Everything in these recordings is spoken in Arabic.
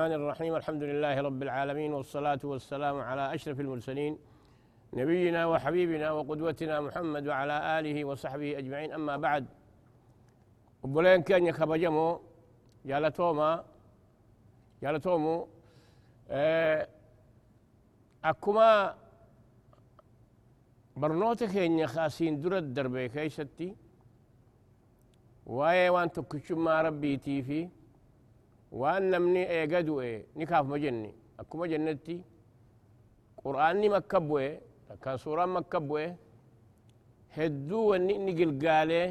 الرحمن الرحيم الحمد لله رب العالمين والصلاة والسلام على أشرف المرسلين نبينا وحبيبنا وقدوتنا محمد وعلى آله وصحبه أجمعين. أما بعد وبلين كان يخبجمو جالتوما جالتومو آه، أكما برنوتك إن خاسين درد دربي كيستي واي وان تكشما ربي تيفي waan namni eega du'e ni kaafuma jenne akkuma jennetti qur'aanni makka bu'e takkaan suuraan makka bu'e hedduu wanni inni gilgaalee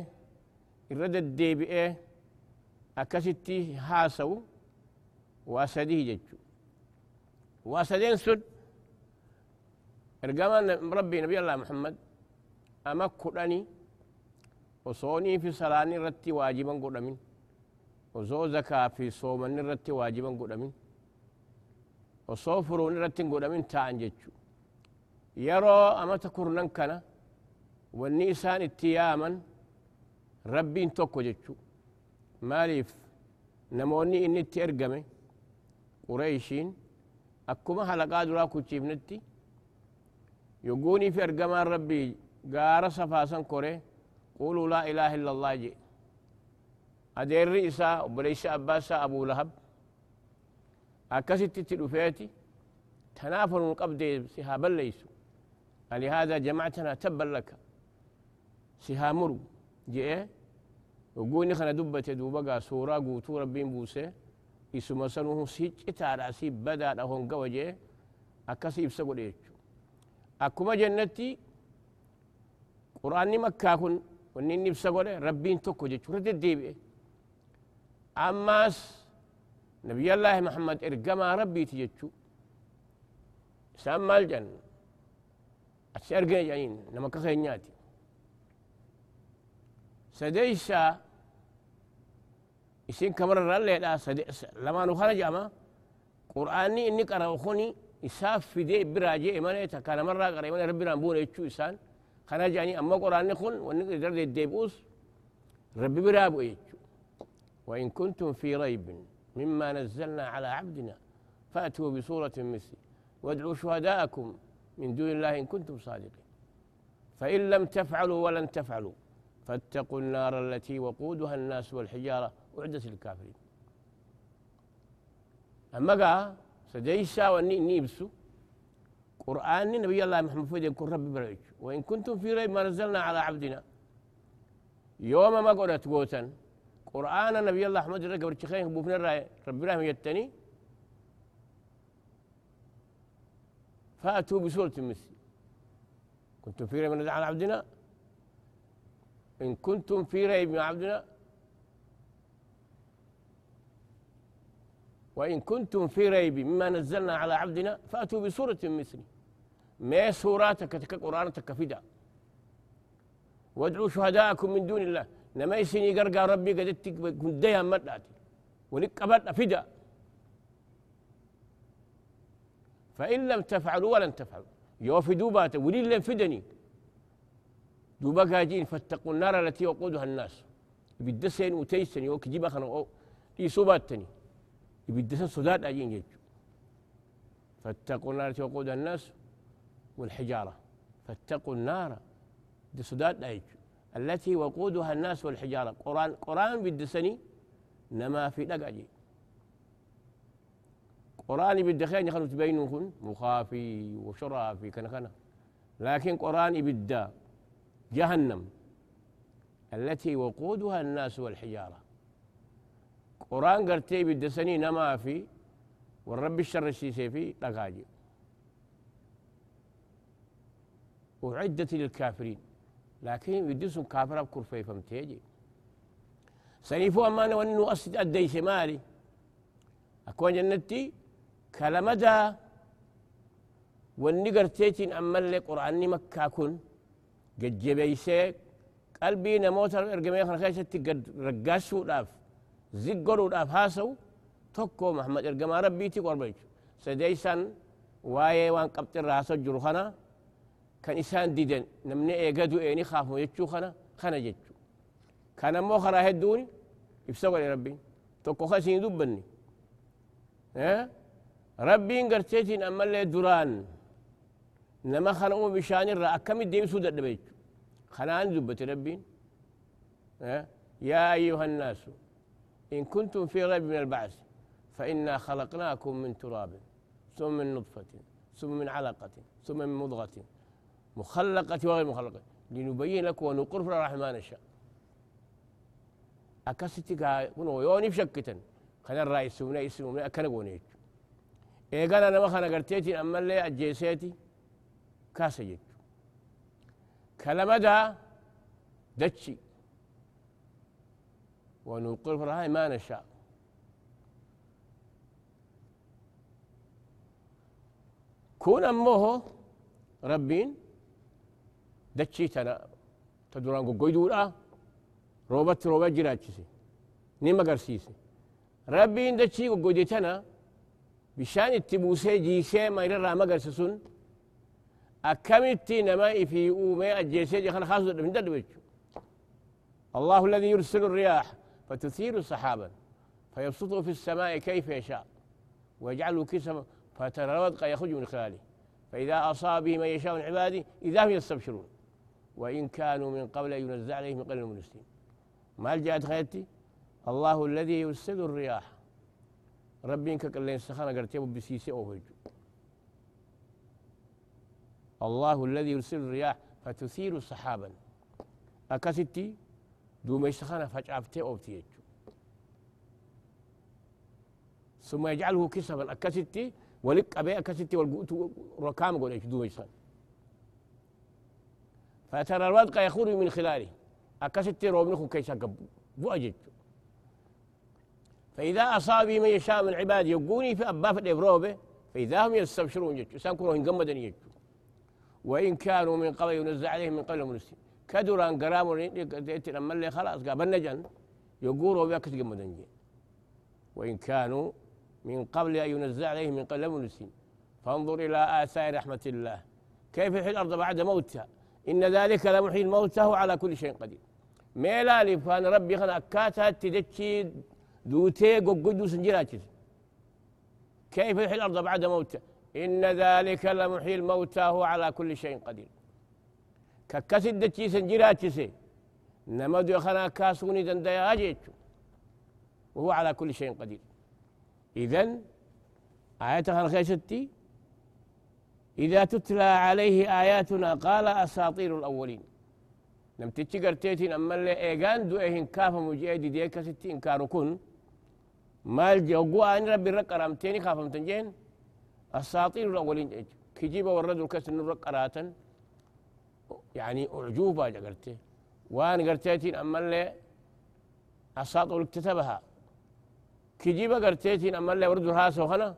irra deddeebi'ee akkasitti haasawu waa sadii jechu waa sadeen sun ergamaan rabbii nabi allah muhammad ama kudhani osoonii fi salaanni irratti waajiban godhamin osoo zakaa fi soomanni irratti waajiban godhamin osoo furuun irratti hin godhamin ta'an jechu yeroo amata kurnan kana wanni isaan itti yaaman rabbiin tokko jechu maaliif namoonni inni itti ergame qureeshiin akkuma halaqaa duraa kuchiifnetti fi ergamaan rabbii gaara safaasan kore quluu laa ilaaha illa allah jee adeerri isaa obboleeysa abbaa isaa abuu lahab. Akkasitti itti dhufeeti tanaaf nun qabdee si haa balleeysu alihaadaa jamactanaa tabban laka si haa muru je'e ogguuni kana dubbate duuba gaa suuraa guutuu rabbiin buuse isuma sanuhu si citaadha si badaadha hongawa je'e akkasi ibsa godhe jechu akkuma jennetti qur'aanni makkaa kun wanni inni ibsa godhe rabbiin tokko jechuu irra deddeebi'e أماس نبي الله محمد إرقما ربي تيجو سمى الجنة أتشارقين جايين لما كخين ياتي سديسا إسين كمرة رالي لا سديسا لما نخرج أما قرآني إني كراوخوني إساف في دي براجي إمانة كان مرة قرأ إمانة ربي رامبون إتشو إسان خرج يعني أما قرآني خون ونقل درد الديبوس ربي برابو إيه وإن كنتم في ريب مما نزلنا على عبدنا فأتوا بسورة مثله وادعوا شهداءكم من دون الله إن كنتم صادقين. فإن لم تفعلوا ولن تفعلوا فاتقوا النار التي وقودها الناس والحجارة أعدت للكافرين. أما قال سديسا وني نيبسو قرآن نبي الله محمد فيد يكون رب بريج وإن كنتم في ريب ما نزلنا على عبدنا. يوم ما قلت قوتا قرآن نبي الله أحمد رجع برشخين بوفنا الرأي رب الله يتني. فأتوا بسورة مثل كنتم في ريب من عبدنا؟ إن كنتم في ريب من عبدنا؟ وإن كنتم في ريب مما نزلنا على عبدنا؟ فأتوا بسورة مثل ما سوراتك تك قرآن تكفدا وادعوا شهداءكم من دون الله. نما يسني قرقا ربي قد كنديها مداتي ونقبت فدا فإن لم تفعلوا ولن تفعلوا. يوفي دوبات ولي لن فدني. دوبا قاجين فاتقوا النار التي وقودها الناس. يبدسين وتيسن يوك جيبا خنا أو يسوباتني يبدسن صداد أجين يجو فاتقوا النار التي وقودها الناس والحجارة. فاتقوا النار دي صداد أجو التي وقودها الناس والحجارة. قرآن قرآن بالدسني نما في دقاجي قرآن بالدخين يخلو تبينون مخافي وشرافي كان كان لكن قرآن بالدا جهنم. التي وقودها الناس والحجارة. قرآن قرتي بالدسني نما في والرب الشر السيسي في دقاجي أعدت للكافرين. لكن يدسون كافر أبكر في فمتيجي. سنيفو أمانة وأنه أسد أدي شمالي. أكون جنتي كلمدا وأني قرتيتين أما اللي قرآني مكة كن. قد جبيسي قلبي نموت إرقمي خنا خيشتي قد رقاسو داف. زقرو داف هاسو توكو محمد ارقما ربيتي قربيش سديسان وايه وان قبط الراسو جرخنا kan isaan didan namni eegadu eeni kaafamu jechuu kana kana jechu kan ammoo karaa hedduuni ibsa godhe rabbiin. Tokko ka isin dubbanni آه ربين قرتيتين أما اللي دران نما خنقوا بشان الرا أكم الدين سودة دبيت خنان زبت ربين آه يا أيها الناس إن كنتم في ريب من البعث فإنا خلقناكم من تراب ثم من نطفة ثم من علقة ثم من مضغة مخلقة وغير مخلقة. لنبين لكم ونقر في الرحمن الشاء أكستي كنو يوني بشكتا خنا الرئيس سمنا اسمه أكنا قونيت. إيقانا نما خنا قرتيتي أما اللي أجيسيتي كاسة جيت كلمة دا دتشي. ونقر في الرحمن ما نشاء. كون أمه ربين دتشي تنا تدوران قويدولا روبت روبت جراتشسي نيما قرسيسي. ربين دتشي قويدتنا بشان التبوسي جيسي ما يرى ما قرسسون. أكملتي نما في أومي الجيسي جخنا خاص من دلوجه الله الذي يرسل الرياح فتثير سحابا فيبسطه في السماء كيف يشاء. ويجعله كسفا فترى الودق يخرج من خلاله. فإذا أصاب به من يشاء من عباده إذا هم يستبشرون. وإن كانوا من قبل ينزع عليهم من قبل المسلمين ما جاءت خيتي الله الذي يرسل الرياح. ربي إنك قال لين سخانة قرتيب بسيسي أو هجو. الله الذي يرسل الرياح فتثير سحابا أكستي دوما يسخانة فجعفتي أو تيجو. ثم يجعله كسبا. أكستي ولك أبي أكستي والقوت ركام قول إيش دوما يسخانة فترى الودق يخرج من خلاله. أكست روبنكم كيسا بؤجج فإذا أصاب من يشاء من عباد يقوني في أبا الإبروبة فإذا هم يستبشرون جج. سانكروا هنقمدا يجج. وإن كانوا من قبل ينزع عليهم من قبل المنسين كدران قراموا لما اللي خلاص قابلنا جن. يقولوا بيكت قمدا وإن كانوا من قبل أن ينزع عليهم من قبل المنسين فانظر إلى آثار رحمة الله. كيف يحيي الأرض بعد موتها. إن ذلك لمحيي الموتى هو على كل شيء قدير. ميلا فان ربي خنا أكاتا تدتشي دوتي قوقدو سنجراتشي كيف يحيي الأرض بعد موتها إن ذلك لمحيي الموتى هو على كل شيء قدير. ككسد دتشي سنجراتشي نمدو خنا كاسوني دندايا أجيتشو وهو على كل شيء قدير. إذن آية خيستي إذا تتلى عليه آياتنا قال أساطير الأولين. نم تيجي قرتيتين أما اللي إيغان دو إيهن كافة مجيدي ديكا ستين كاركون مال جوقوا أن ربي رق رامتيني خافة متنجين أساطير الأولين كجيب ورد الكسر نرق راتا يعني أعجوبة قرتي وأنا قرتيتين أما اللي أساطير اكتتبها كجيب قرتيتين أما اللي ورد الهاسة وخنا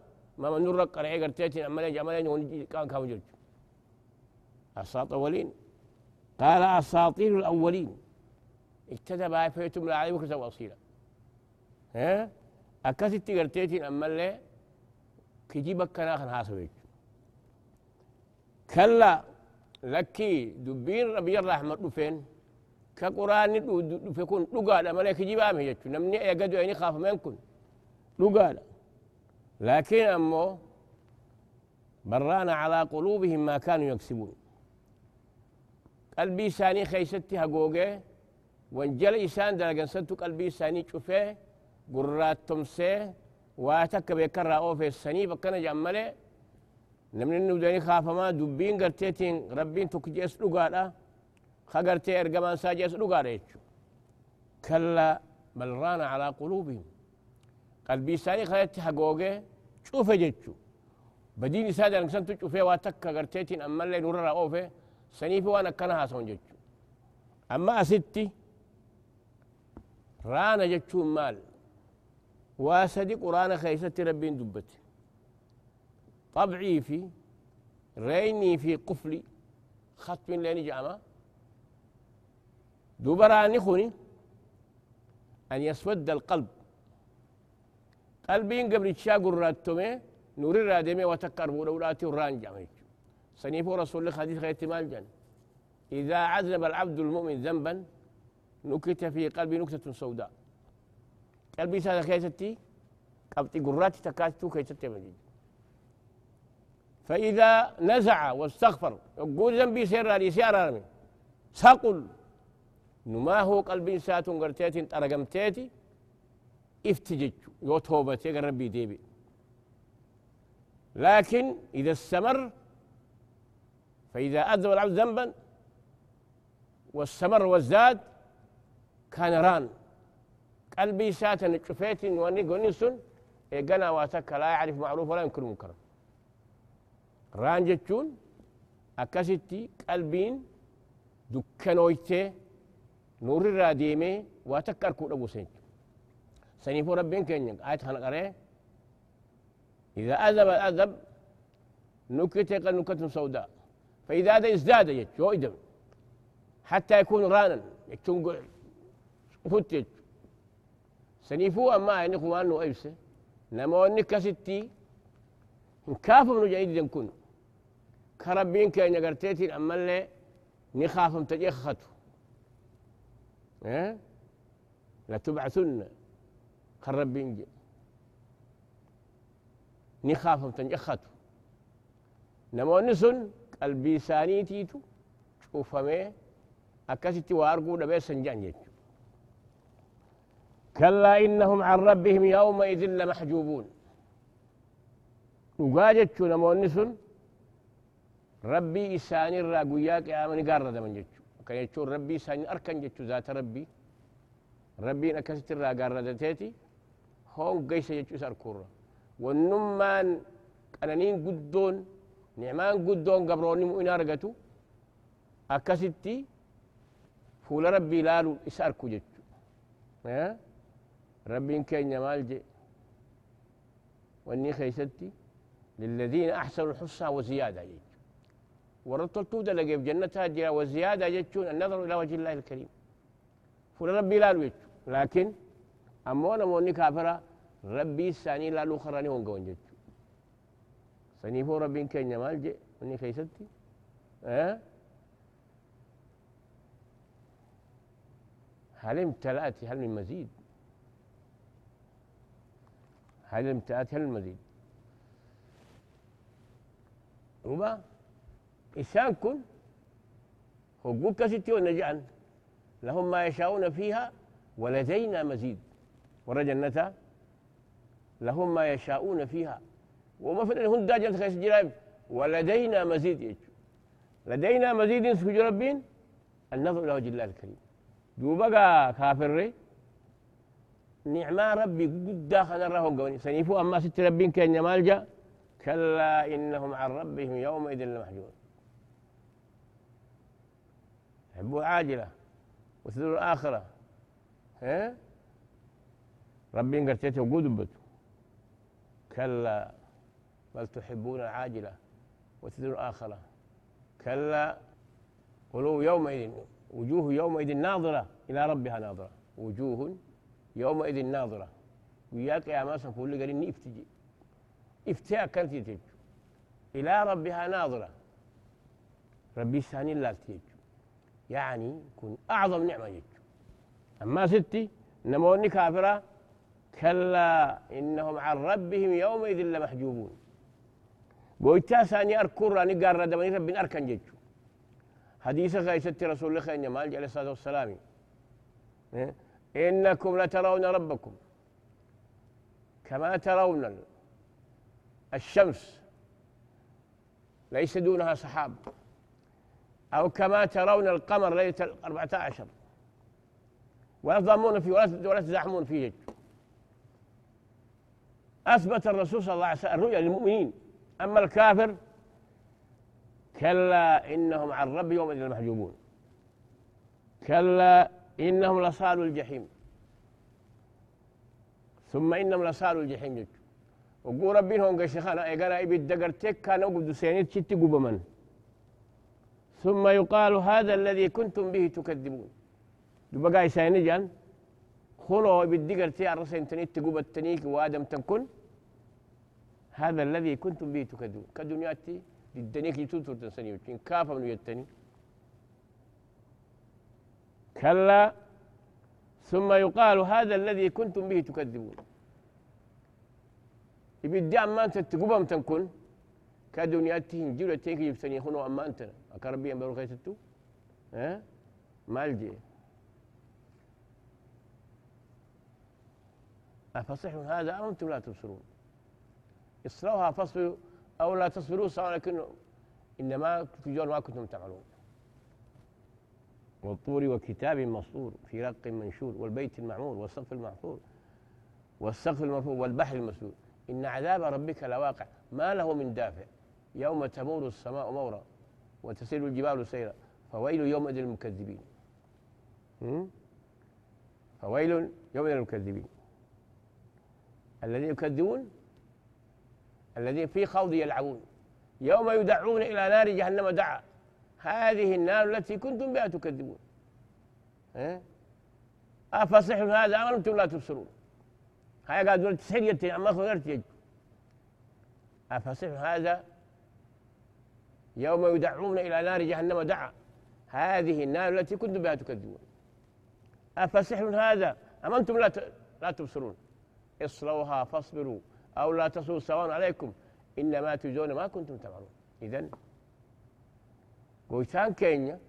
ما من نور قرعي قرتيتين أما لين جمالين كان كان جوج. أساط أولين قال أساطير الأولين. اكتتب فيتم عليه وكتب أصيلا ها؟ أكست قرتيتين أما اللي كجيبك كان آخر حاسبك كلا لكي دبين ربي الرحمة دفين كقرآن دفكون أما لك جيبا مهجت نمني أيقدوا أيني خاف منكم لكن أمو بران على قلوبهم ما كانوا يكسبون. قلبي ساني خيستي هقوقي وانجل إسان دلقن سنتو قلبي ساني شوفيه قرات تمسيه واتك بيكرا أوفي السني فكنا جمالي نمن إنه داني خافما دبين قرتيتين ربين تكجيس لقالا. خقرتي إرقمان ساجيس لقالا كلا بل على قلوبهم. قلبي ساني خيستي شوفه جتشو بدين سادة نكسن تشوفه واتكا قرتيتين أما اللي نور رأوفه سنيفه وأنا كنها سون جتشو أما أستي رانا جتشو مال واسدي قرآن خيست ربين دبت طبعي في ريني في قفلي ختم لين جامع دبراني خوني أن يسود القلب قلبين قبل تشا قراتومي نور الرادمي وتكر بولاتي جامع سنيفو رسول الله حديث غير احتمال جن إذا عذب العبد المؤمن ذنبا نكت في قلبي نكتة سوداء قلبي سادة كيستي قبطي قرات تكاتو كي تتمجد فإذا نزع واستغفر يقول ذنبي سير لي سيارة ساقل نما هو قلب سات قرتيت ترقمتيتي افتجج يو توبتي ربي ديبي. لكن إذا استمر فإذا أذب العبد ذنبا واستمر وازداد كان ران. قلبي سات نشفيت وني قنسن إيقنا واتك لا يعرف معروف ولا ينكر منكر. ران جتشون أكستي قلبين دكنويته نور الراديمي واتكر كود أبو سنج سنيفو ربين كينيك. آية خلقره إذا أذب الأذب نكت نكتة سوداء. فإذا هذا ازداد يجو إدم. حتى يكون رانا يكون فت سنيفو أما يعني أنه أيبسه. نما ونك ستي. كاف من جيد كن كربين كان يقرتيتي أما اللي نخافم تجخته لا لتبعثن كربين جي نخافم تنجخته نما ونسن قلبي سانيتيتو شوفمي أكستي وارقو دبي سنجان جيتو. كلا إنهم عن ربهم يومئذ لمحجوبون. وقاجت نموني سن ربي إساني الراقوياك يا من قارد من جتشو كان يتشو ربي إساني أركن جتشو ذات ربي. ربي نكست الراقارد تيتي هون قيس جتشو ساركورا والنمان قنانين قدون نعمان قدون قبروني مؤمن أرقتو أكستي فول ربي لالو إساركو جتشو ربين كينيا مالجي واني خيستي للذين أحسنوا الحسنى وزيادة يجو ورطل تودا لقي في جنتها جرا وزيادة يجون النظر إلى وجه الله الكريم. فول ربي لا يجو لكن موني كافرة ربي الثاني لا لو خراني ونقون جتو سنيفو ربين كينيا مالجي واني خيستي أه؟ هل امتلأت هل من مزيد هل امتأت هل المزيد؟ وما إنسان كن هو ستي ونجعل لهم ما يشاءون فيها ولدينا مزيد. ورا جنة لهم ما يشاءون فيها. وما في هن داجل خيس جرائم. ولدينا مزيد يجو لدينا مزيد سجو ربين. النظر وجه الله الكريم. دوبا كافر نعمة ربي قد داخل الرهون قوني. سنيفو أما ست ربين كان مالجا كلا إنهم عن ربهم يومئذ لمحجون يحبوا عاجلة وتذر الآخرة. ها؟ ربين قرتيته وقود كلا بل تحبون العاجلة وتذر الآخرة. كلا قلوب يومئذ وجوه يومئذ ناظرة إلى ربها ناظرة. وجوه يومئذ ناظرة. وياك يا ماسا كل قال افتجي افتاء كانت يتج إلى ربها ناظرة. ربي ثاني لا تيج يعني كن أعظم نعمة يج أما ستي نموني كافرة كلا إنهم عن ربهم يومئذ لمحجوبون. بويتا ثاني أركور راني قال ردمني ربي أركن جيجو حديث غيثة رسول الله خير مال عليه الصلاة والسلام؟ إنكم لترون ربكم. كما ترون الشمس. ليس دونها سحاب. أو كما ترون القمر ليلة الأربعة عشر. ولا تضامون فيه ولا تزاحمون فيه. أثبت الرسول صلى الله عليه وسلم الرؤيا للمؤمنين. أما الكافر كلا إنهم عن رب يوم المحجوبون كلا إنهم لصالوا الجحيم. ثم إنهم لصالوا الجحيم. جد وقول ربين هون قشخانا إيقانا إبي الدقرتك كان أقود سينيت شتي قبما ثم يقال هذا الذي كنتم به تكذبون. دبقاي سيني جان. خلو إبي الدقرتي الرسين تنيت تقوب التنيك وآدم تنكن. هذا الذي كنتم به تكذبون. كدنياتي للدنيك يتوتر تنسني كافة من يتني. كلا. ثم يقال هذا الذي كنتم به تكذبون. ibiddi ammaan tatti كن كدنيا تهنجر تيك يبتني خنو أما أنت. أكربي أم بروكي ستو ها؟ مالجي. أفصح هذا أم أنتم لا تبصرون؟ اصلوها فاصبروا أو لا تصبروا سواء لكن إنما تجون ما كنتم تعملون. والطور وكتاب مسطور في رق منشور والبيت المعمور والسقف المحفور والسقف المرفوع والبحر المسجور. إن عذاب ربك لواقع. ما له من دافع. يوم تمور السماء مورا وتسير الجبال سيرا. فويل يومئذ للمكذبين. فويل يومئذ للمكذبين. الذين يكذبون الذين في خوض يلعبون يوم يدعون إلى نار جهنم دعا. هذه النار التي كنتم بها تكذبون. أفصح هذا أم أنتم لا تبصرون؟ هاي قاعد تسحر أما خيرت أفصح هذا؟ يوم يدعون إلى نار جهنم دعا. هذه النار التي كنتم بها تكذبون. أفسحر هذا أم أنتم لا لا تبصرون؟ اصلوها فاصبروا أو لا تصلوا سواء عليكم. إنما تجزون ما كنتم تعملون. إذن قويتان كينيا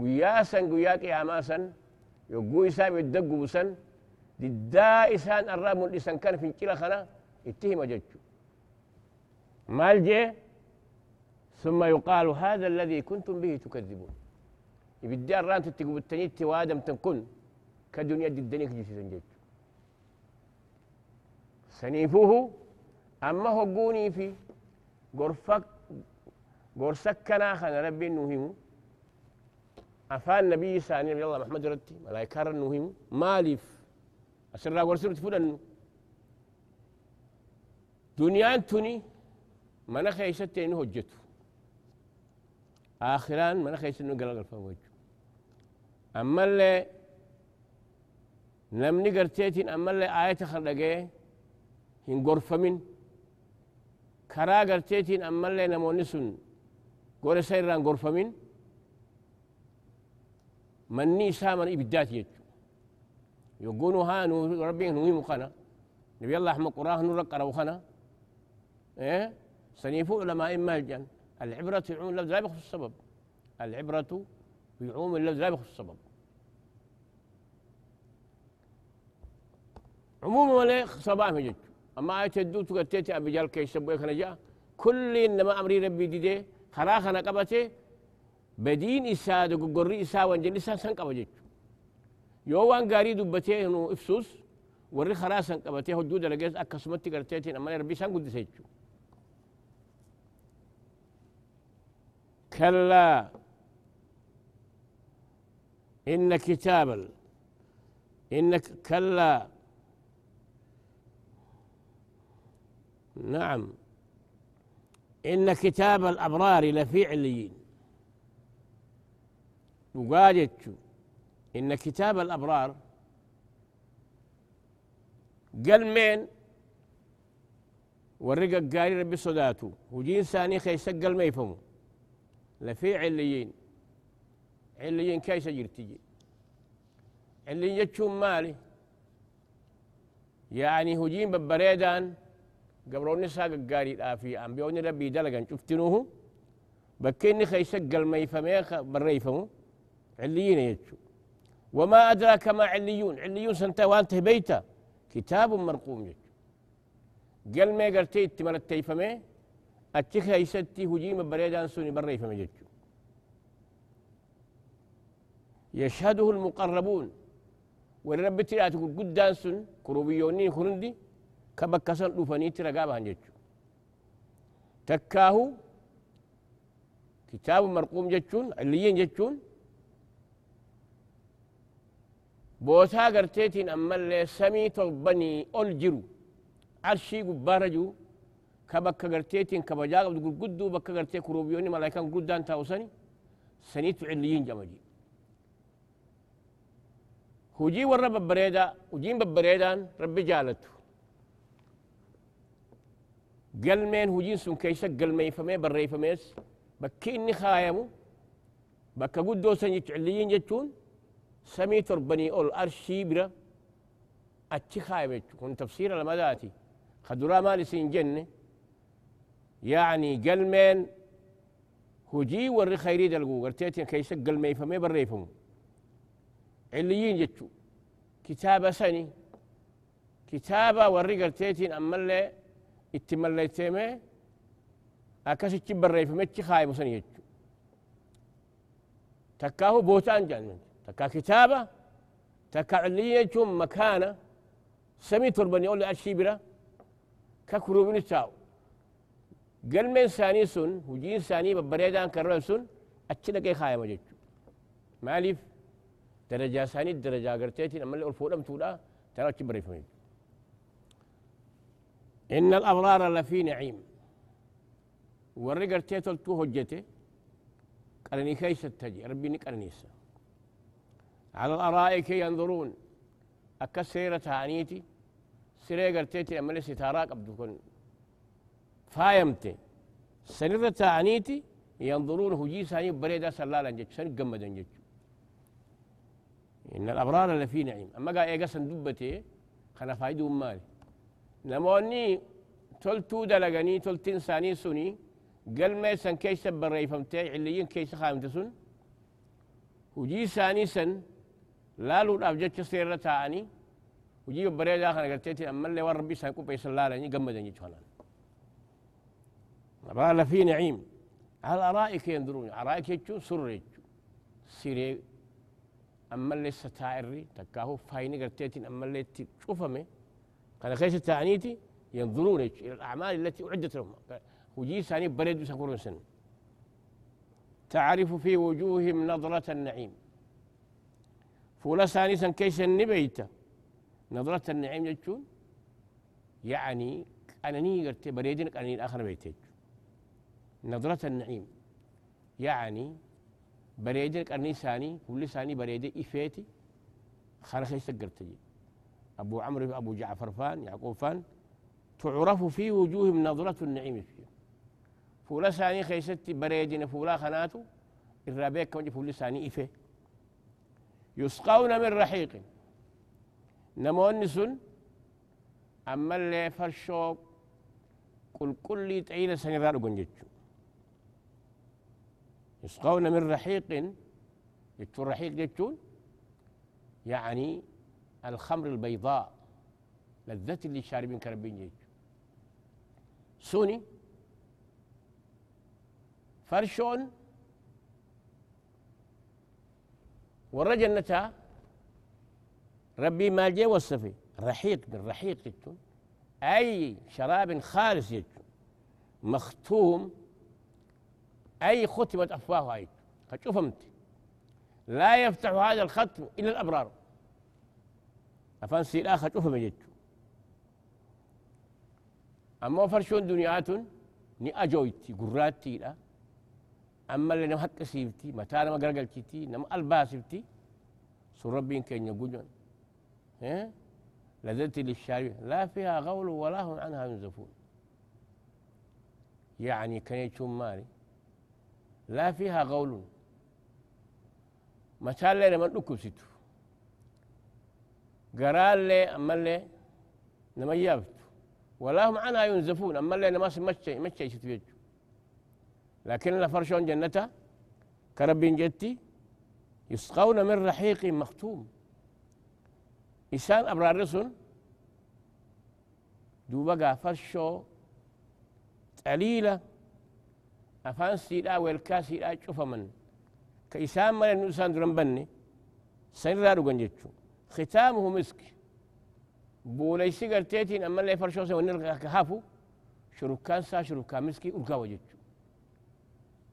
قياسا قياك يا ماسا يقوي سام ددا إسان الرام الإسان كان في كلا خنا اتهم مال جي ثم يقال هذا الذي كنتم به تكذبون. يبدي الران تتقوا بالتنيت وادم تنكن كدنيا الدنيا كجيسي سنيفوه أما هو قوني في غرفك غرسكنا خنا ربي نوهم أفان النبي ساني الله محمد رتي ملايكار نوهم مالف أسرع غرسل تفلن دنيا تني من خيشت إنه هجته آخران من خيس إنه قلق الفوج أما اللي نمني قرتيتين أما اللي آية خلقه هن غرفة من كرا قرتيتين أما اللي نموني سن قول سيران غرفة من مني سامن إبدات يجو يقولوا ها ربي نوي مقنا نبي الله أحمد قراه نرق روخنا إيه سنيفو علماء إما الجنة العبرة في عموم اللفظ لا بخصوص السبب العبرة في عموم اللفظ لا بخصوص السبب عموما ولا صباح مجد أما آية الدو تقتيتي أبي جال كي سبوي خنا جاء. كل إنما أمري ربي دي خلا خنا قبته بدين إساء دو قري إساء وانجل إساء سن قبجت يوان غاري دبته إنه إفسوس وري خلا سن قبته حدود لقيت أكسمتي قرتيتي أما ربي سن قد سيجو كلا. إن كتاب إن كلا. نعم. إن كتاب الأبرار لفي عليين. وقالت إن كتاب الأبرار قال مين؟ ورقق قاري ربي صداته. وجين ثاني خيسق قال ما يفهموا لفي عليين. عليين كيس جرتي عليين يتشون مالي. يعني هجين ببريدان قبروني ساق قاري في أنبيوني ربي دلقا شفتنوه بكيني خيسق الميفميخ بالريفمو عليين يتشو وما أدراك ما عليون عليون سنتا وانت بيتا كتاب مرقوم يتشو قل ما قرتي تمرت تيفمي أتشي خيستي هجيم بريدان سوني بري جتشو يشهده المقربون والرب ترى تقول قدان سن كروبيوني خرندي كبكسن دوفاني ترى قابها جتشو تكاهو كتاب مرقوم جتشون عليين جتشون بوتا قرتيتين أما اللي سمي تربني أول عرشي قبارجو كبك قرتيتين كبجاق بتقول قدو بك قرتي كروبيوني ملايكان قدان تاوسني سنيت عليين جمجي هجي ورا ببريدا وجين ببريدان ربي جالته سن كيسا قل مين فمي بري فميس بكي إني خايمو. بكا قدو سنيت عليين جتون. سمي تربني أول أرشي برا. أتشي خايم كون تفسير المداتي خدرا مال سين جنة. يعني قلمين هجي ور خيري دلقو. قرتيتين كيس قلمي فمي بريفهم عليين جتشو كتابة سني. كتابة وري قرتيتين أما اللي اتمليتيمي أكاسي بريفهم اتشي خايب سني جتشو تكاهو بوتان جان تكا كتابة تكا عليين مكانة سمي تربني يقول لي الشيبرة ككروبين التاو قال من ساني سن وجين ساني ببريدان كرر سن أتشنا كي خايمة جتشو ماليف درجة ساني درجة قرتيتي أما اللي أرفونا تولا ترى كبري فمين إن الأبرار لفي نعيم. وري قرتيتو تو هجتي قرني كيس تجي ربي نقرنيسا على الأرائك ينظرون أكسيرة عنيتي سري قرتيتي أما اللي ستارا قبضو كن فايمتي سنرة تعنيتي ينظرون هجي ساني بريدا سلالا جيش سن قمدا جيش إن الأبرار لفي نعيم. أما قا إيقا دبتي خنا فايدو مالي نموني تلتو دلقني تلتين ساني سني قل ما سن كيس بري فمتي عليين كيس خامت سن هجي ساني سن لا لو أبجد سيرة تعني وجيب بريد آخر قلتيتي أما اللي وربي سيكون بيس الله لأني قمدا يجوانا قال في نعيم. على الأرائك ينظرون أرائك يجو سر يجو. سيري أما اللي ستائري تكاهو فايني قلتيتي أما اللي تشوفمي قال خيس تعنيتي ينظرون إلى الأعمال التي أعدت لهم. وجي ساني بريد سكور سن. تعرف في وجوههم نظرة النعيم. فولا ساني سن كيس النبيته نظرة النعيم جتون يعني أنني قلت بريدين أنني الآخر بيتج نظرة النعيم. يعني بريدين أنني ساني كل ساني بريدين إفيتي. خارخ يسقرتجي أبو عمرو أبو جعفر فان يعقوب فان تعرف في وجوههم نظرة النعيم فيه فولا ساني خيستي بريدين فولا خناتو الرابيك كونجي فولا ساني إفي يسقون من رحيق. نموني سن أما اللي فرشو كل كل تعيل سنرار قنجتشو. يسقون من رحيق. يتشو رحيق جتشون يعني الخمر البيضاء لذة اللي شاربين كربين جتشو سوني فرشون ورجنتها ربي ما جاء وصفي. رحيق من رحيق أي شراب خالص جتون مختوم. أي ختمت أفواه أي فشوفمت لا يفتح هذا الختم إلا الأبرار. أفان سيلا خشوفم جتو أما فرشون دنيات ني أجويتي قراتي لا. أما اللي نم حق سيفتي متى نم قرقل نم ألباسفتي سو ربين كين يقولون إيه؟ لذة للشارب لا فيها غول ولا هم عنها ينزفون. يعني كان يشوم مالي لا فيها غول. مثال لنا من أكو قرال لي أما لي نما يابت. ولا هم عنها ينزفون أما لي نما مشي مشي ستو لكن فرشون جنتها كرب جتي يسقون من رحيق مختوم. إسان أبرار سن دوبا فرشو تليلة أفان سيدا والكا سيدا شوف من. كإسان من النسان درن بني سنرا رغن جتشو ختامه مسك. بولي سيغر تيتين أما اللي فرشو سوى نرغى كهافو شركان سا شركان مسكي أرغا وجتشو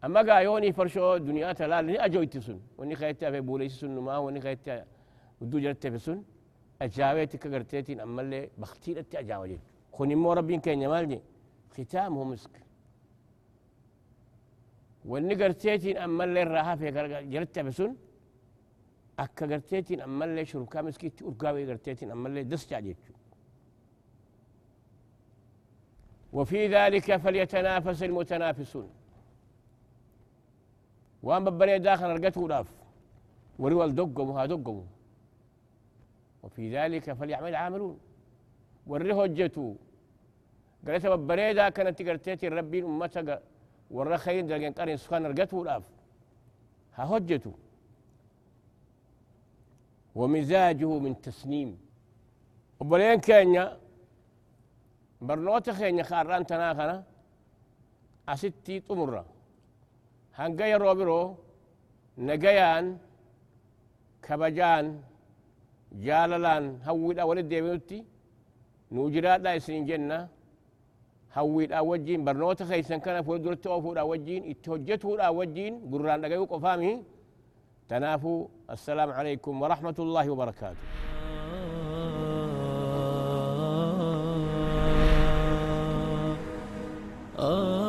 أما قايوني فرشو دنيا تلال أجويت سن. وني خيتها في بولي سن ما وني خيتها ودو جرت في سن. أجاويتك قرتيتين أما اللي بختير أتي أجاوجت خوني مو ربين كين يمالني ختامه مسك. واني قرتيتين أما اللي راها في جرت أكا أما اللي شركا مسكي أرقاوي قرتيتين أما اللي دس جاجيت وفي ذلك فليتنافس المتنافسون وان ببري داخل رقته لاف وريوال دقم وها دقم وفي ذلك فليعمل عاملون وريه هجتو قالت بريدا كانت قرتيت ربي أمتك ورا خير قرن سخان رقته الأف ها هجته ومزاجه من تسنيم. وبلين كينيا برنوت خينيا خاران تناخنا أستي تمرة. هنقيا روبرو نقيان كبجان جاللان هويدا ولد ديبنوتي نوجرات لا يسين جنة هويدا وجين برنوت خيسن كان فول درت وفودا وجين إتوجت فودا وجين قرآن دقيق قفامي تنافوا السلام عليكم ورحمة الله وبركاته. Oh